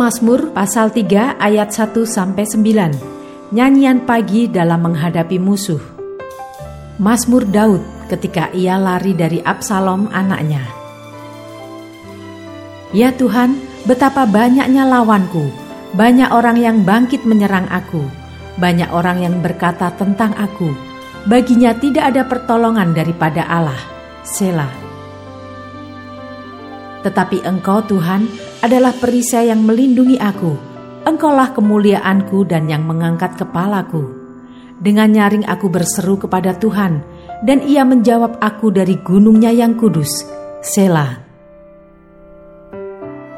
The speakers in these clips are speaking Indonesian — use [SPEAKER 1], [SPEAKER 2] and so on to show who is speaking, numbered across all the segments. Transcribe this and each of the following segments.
[SPEAKER 1] Mazmur pasal 3 ayat 1 sampai 9. Nyanyian pagi dalam menghadapi musuh. Mazmur Daud ketika ia lari dari Absalom anaknya. Ya Tuhan, betapa banyaknya lawanku, banyak orang yang bangkit menyerang aku, banyak orang yang berkata tentang aku. Baginya tidak ada pertolongan daripada Allah. Selah. Tetapi Engkau Tuhan adalah perisai yang melindungi aku. Engkaulah kemuliaanku dan yang mengangkat kepalaku. Dengan nyaring aku berseru kepada Tuhan, dan ia menjawab aku dari gunungnya yang kudus. Selah.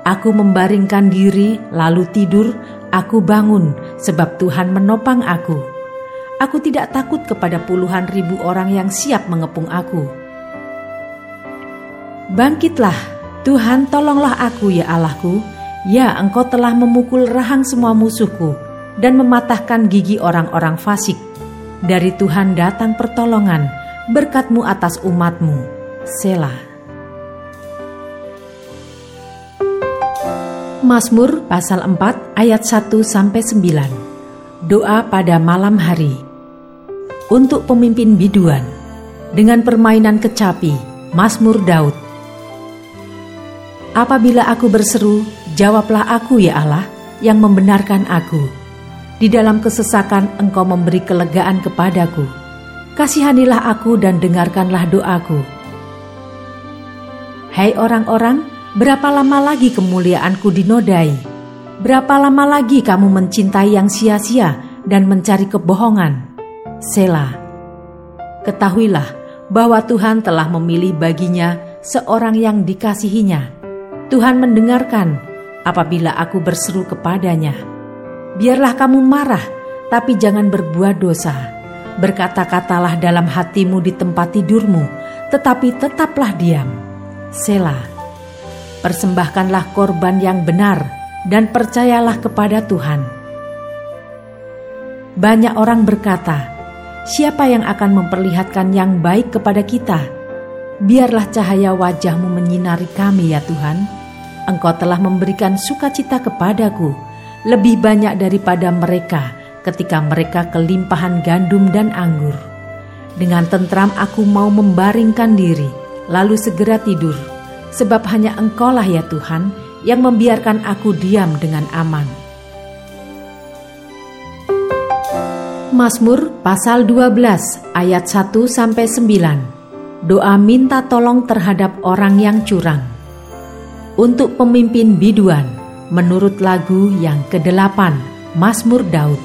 [SPEAKER 1] Aku membaringkan diri, lalu tidur, aku bangun, sebab Tuhan menopang aku. Aku tidak takut kepada puluhan ribu orang yang siap mengepung aku. Bangkitlah, Tuhan tolonglah aku ya Allahku, ya engkau telah memukul rahang semua musuhku dan mematahkan gigi orang-orang fasik. Dari Tuhan datang pertolongan, berkatmu atas umatmu. Selah. Mazmur pasal 4 ayat 1 sampai 9. Doa pada malam hari. Untuk pemimpin biduan dengan permainan kecapi, Mazmur Daud. Apabila aku berseru, jawablah aku ya Allah yang membenarkan aku. Di dalam kesesakan engkau memberi kelegaan kepadaku. Kasihanilah aku dan dengarkanlah doaku. Hai orang-orang, berapa lama lagi kemuliaanku dinodai? Berapa lama lagi kamu mencintai yang sia-sia dan mencari kebohongan? Selah. Ketahuilah bahwa Tuhan telah memilih baginya seorang yang dikasihinya Tuhan mendengarkan apabila aku berseru kepadanya. Biarlah kamu marah, tapi jangan berbuat dosa. Berkata-katalah dalam hatimu di tempat tidurmu, tetapi tetaplah diam. Selah. Persembahkanlah korban yang benar dan percayalah kepada Tuhan. Banyak orang berkata, "Siapa yang akan memperlihatkan yang baik kepada kita?" Biarlah cahaya wajahmu menyinari kami ya Tuhan Engkau telah memberikan sukacita kepadaku lebih banyak daripada mereka ketika mereka kelimpahan gandum dan anggur. Dengan tentram aku mau membaringkan diri, lalu segera tidur, sebab hanya Engkaulah ya Tuhan yang membiarkan aku diam dengan aman. Mazmur pasal 12 ayat 1 sampai 9. Doa minta tolong terhadap orang yang curang untuk pemimpin biduan menurut lagu yang kedelapan Mazmur Daud.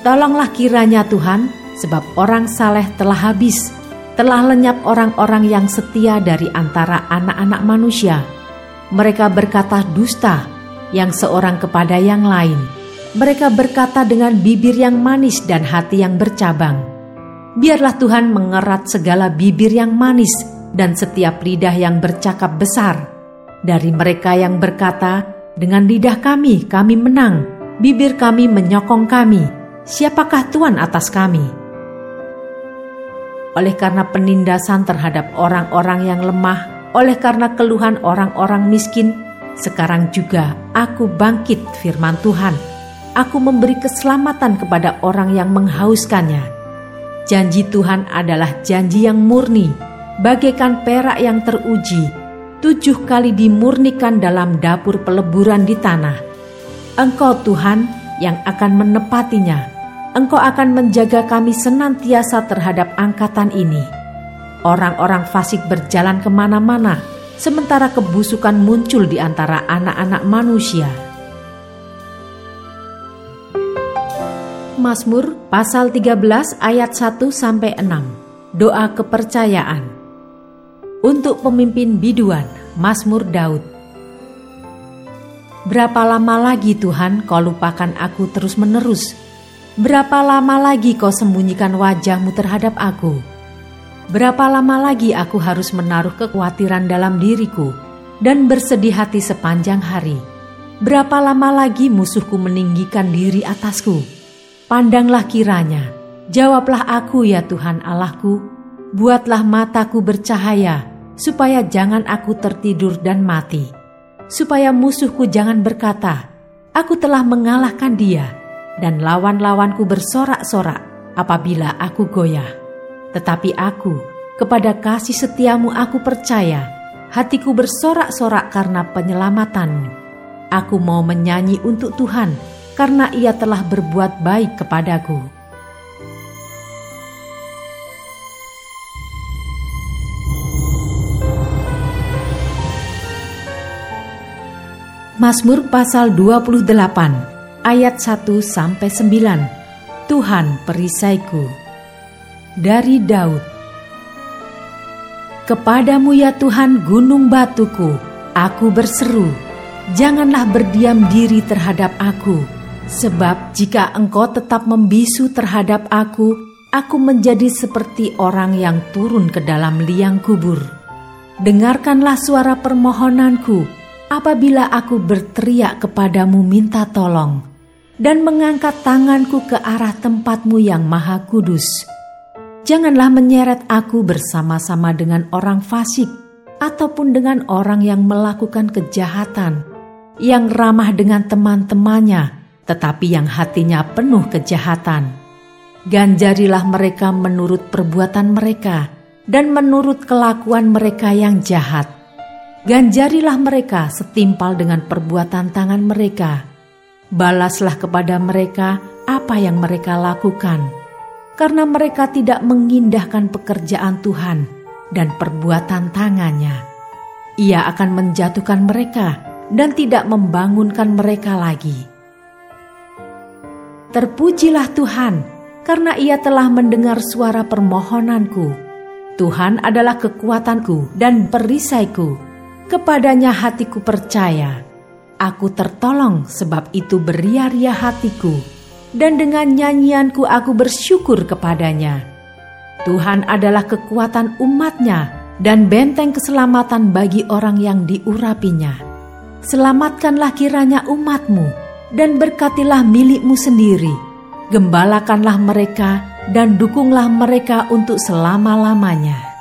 [SPEAKER 1] Tolonglah kiranya Tuhan, sebab orang saleh telah habis, telah lenyap orang-orang yang setia dari antara anak-anak manusia. Mereka berkata dusta, yang seorang kepada yang lain. Mereka berkata dengan bibir yang manis dan hati yang bercabang. Biarlah Tuhan mengerat segala bibir yang manis dan setiap lidah yang bercakap besar. Dari mereka yang berkata, dengan lidah kami, kami menang, bibir kami menyokong kami, siapakah Tuhan atas kami? Oleh karena penindasan terhadap orang-orang yang lemah, oleh karena keluhan orang-orang miskin, sekarang juga aku bangkit firman Tuhan. Aku memberi keselamatan kepada orang yang menghauskannya. Janji Tuhan adalah janji yang murni, bagaikan perak yang teruji, tujuh kali dimurnikan dalam dapur peleburan di tanah. Engkau Tuhan yang akan menepatinya. Engkau akan menjaga kami senantiasa terhadap angkatan ini. Orang-orang fasik berjalan ke mana-mana, sementara kebusukan muncul di antara anak-anak manusia. Mazmur pasal 13 ayat 1 sampai 6. Doa kepercayaan untuk pemimpin biduan Mazmur Daud. Berapa lama lagi Tuhan kau lupakan aku terus-menerus? Berapa lama lagi kau sembunyikan wajahmu terhadap aku? Berapa lama lagi aku harus menaruh kekhawatiran dalam diriku dan bersedih hati sepanjang hari? Berapa lama lagi musuhku meninggikan diri atasku? Pandanglah kiranya, jawablah aku ya Tuhan Allahku, buatlah mataku bercahaya, supaya jangan aku tertidur dan mati, supaya musuhku jangan berkata, "Aku telah mengalahkan dia," dan lawan-lawanku bersorak-sorak apabila aku goyah. Tetapi aku, kepada kasih setiamu aku percaya, hatiku bersorak-sorak karena penyelamatanmu. Aku mau menyanyi untuk Tuhan, karena ia telah berbuat baik kepadaku. Mazmur pasal 28 ayat 1 sampai 9. Tuhan perisaiku. Dari Daud. Kepadamu ya Tuhan gunung batuku, aku berseru. Janganlah berdiam diri terhadap aku, sebab jika engkau tetap membisu terhadap aku, aku menjadi seperti orang yang turun ke dalam liang kubur. Dengarkanlah suara permohonanku, apabila aku berteriak kepadamu minta tolong dan mengangkat tanganku ke arah tempatmu yang maha kudus. Janganlah menyeret aku bersama-sama dengan orang fasik ataupun dengan orang yang melakukan kejahatan, yang ramah dengan teman-temannya, tetapi yang hatinya penuh kejahatan. Ganjarilah mereka menurut perbuatan mereka dan menurut kelakuan mereka yang jahat Ganjarilah mereka setimpal dengan perbuatan tangan mereka. Balaslah kepada mereka apa yang mereka lakukan, karena mereka tidak mengindahkan pekerjaan Tuhan dan perbuatan tangannya. Ia akan menjatuhkan mereka dan tidak membangunkan mereka lagi. Terpujilah Tuhan, karena Ia telah mendengar suara permohonanku. Tuhan adalah kekuatanku dan perisaiku Kepadanya hatiku percaya. Aku tertolong sebab itu beria-ria hatiku. Dan dengan nyanyianku aku bersyukur kepadanya. Tuhan adalah kekuatan umatnya dan benteng keselamatan bagi orang yang diurapinya. Selamatkanlah kiranya umatmu dan berkatilah milikmu sendiri. Gembalakanlah mereka dan dukunglah mereka untuk selama-lamanya.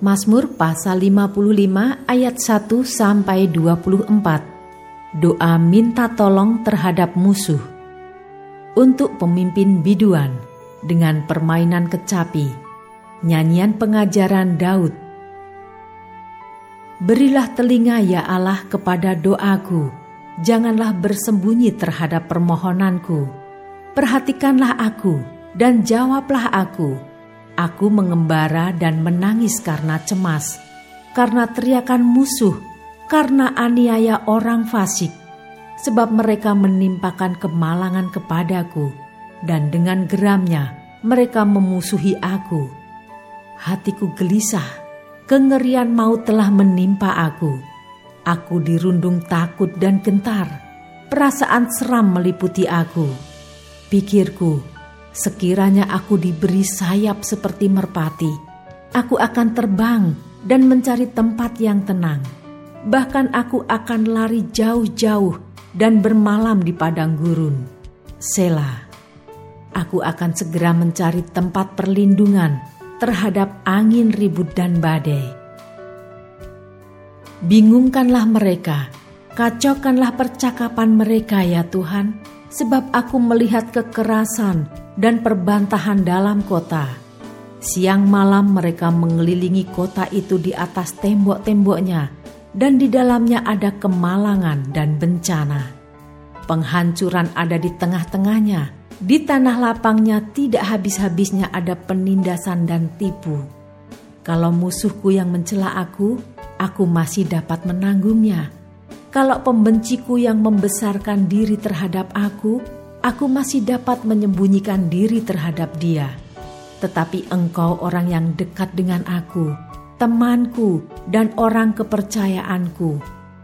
[SPEAKER 1] Mazmur pasal 55 ayat 1 sampai 24. Doa minta tolong terhadap musuh. Untuk pemimpin biduan dengan permainan kecapi. Nyanyian pengajaran Daud. Berilah telinga ya Allah kepada doaku. Janganlah bersembunyi terhadap permohonanku. Perhatikanlah aku dan jawablah aku Aku mengembara dan menangis karena cemas, karena teriakan musuh, karena aniaya orang fasik, sebab mereka menimpakan kemalangan kepadaku, dan dengan geramnya mereka memusuhi aku. Hatiku gelisah, kengerian maut telah menimpa aku. Aku dirundung takut dan gentar, perasaan seram meliputi aku. Pikirku, Sekiranya aku diberi sayap seperti merpati, aku akan terbang dan mencari tempat yang tenang. Bahkan aku akan lari jauh-jauh dan bermalam di padang gurun. Sela, aku akan segera mencari tempat perlindungan terhadap angin ribut dan badai. Bingungkanlah mereka, kacaukanlah percakapan mereka ya Tuhan, sebab aku melihat kekerasan dan perbantahan dalam kota. Siang malam mereka mengelilingi kota itu di atas tembok-temboknya, dan di dalamnya ada kemalangan dan bencana. Penghancuran ada di tengah-tengahnya, di tanah lapangnya tidak habis-habisnya ada penindasan dan tipu. Kalau musuhku yang mencela aku, aku masih dapat menanggungnya. Kalau pembenciku yang membesarkan diri terhadap aku, aku masih dapat menyembunyikan diri terhadap dia. Tetapi engkau orang yang dekat dengan aku, temanku dan orang kepercayaanku,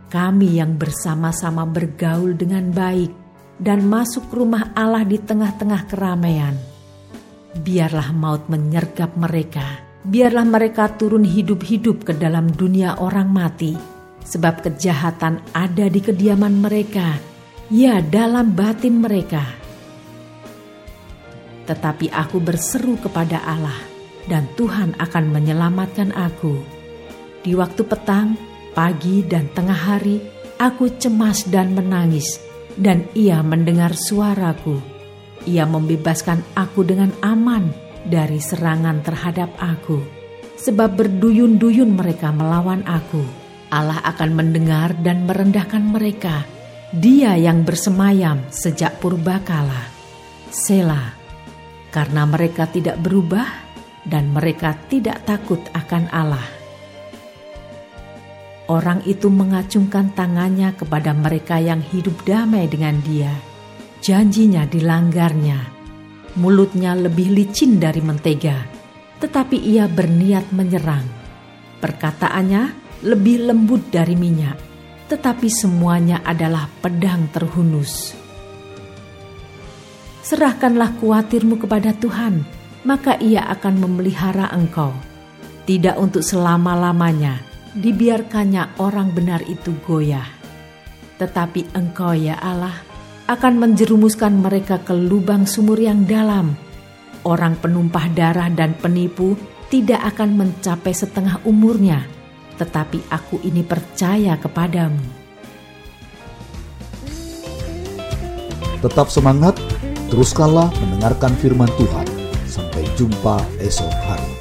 [SPEAKER 1] kami yang bersama-sama bergaul dengan baik dan masuk rumah Allah di tengah-tengah keramaian. Biarlah maut menyergap mereka, biarlah mereka turun hidup-hidup ke dalam dunia orang mati sebab kejahatan ada di kediaman mereka, ya dalam batin mereka. Tetapi aku berseru kepada Allah, dan Tuhan akan menyelamatkan aku. Di waktu petang, pagi, dan tengah hari, aku cemas dan menangis, dan Ia mendengar suaraku. Ia membebaskan aku dengan aman dari serangan terhadap aku, sebab berduyun-duyun mereka melawan aku Allah akan mendengar dan merendahkan mereka. Dia yang bersemayam sejak purbakala. Sela, karena mereka tidak berubah dan mereka tidak takut akan Allah. Orang itu mengacungkan tangannya kepada mereka yang hidup damai dengan dia. Janjinya dilanggarnya. Mulutnya lebih licin dari mentega, tetapi ia berniat menyerang. Perkataannya lebih lembut dari minyak, tetapi semuanya adalah pedang terhunus. Serahkanlah kuatirmu kepada Tuhan, maka Ia akan memelihara engkau. Tidak untuk selama-lamanya, dibiarkannya orang benar itu goyah. Tetapi engkau ya Allah akan menjerumuskan mereka ke lubang sumur yang dalam. Orang penumpah darah dan penipu tidak akan mencapai setengah umurnya tetapi aku ini percaya kepadamu.
[SPEAKER 2] Tetap semangat, teruskanlah mendengarkan firman Tuhan. Sampai jumpa esok hari.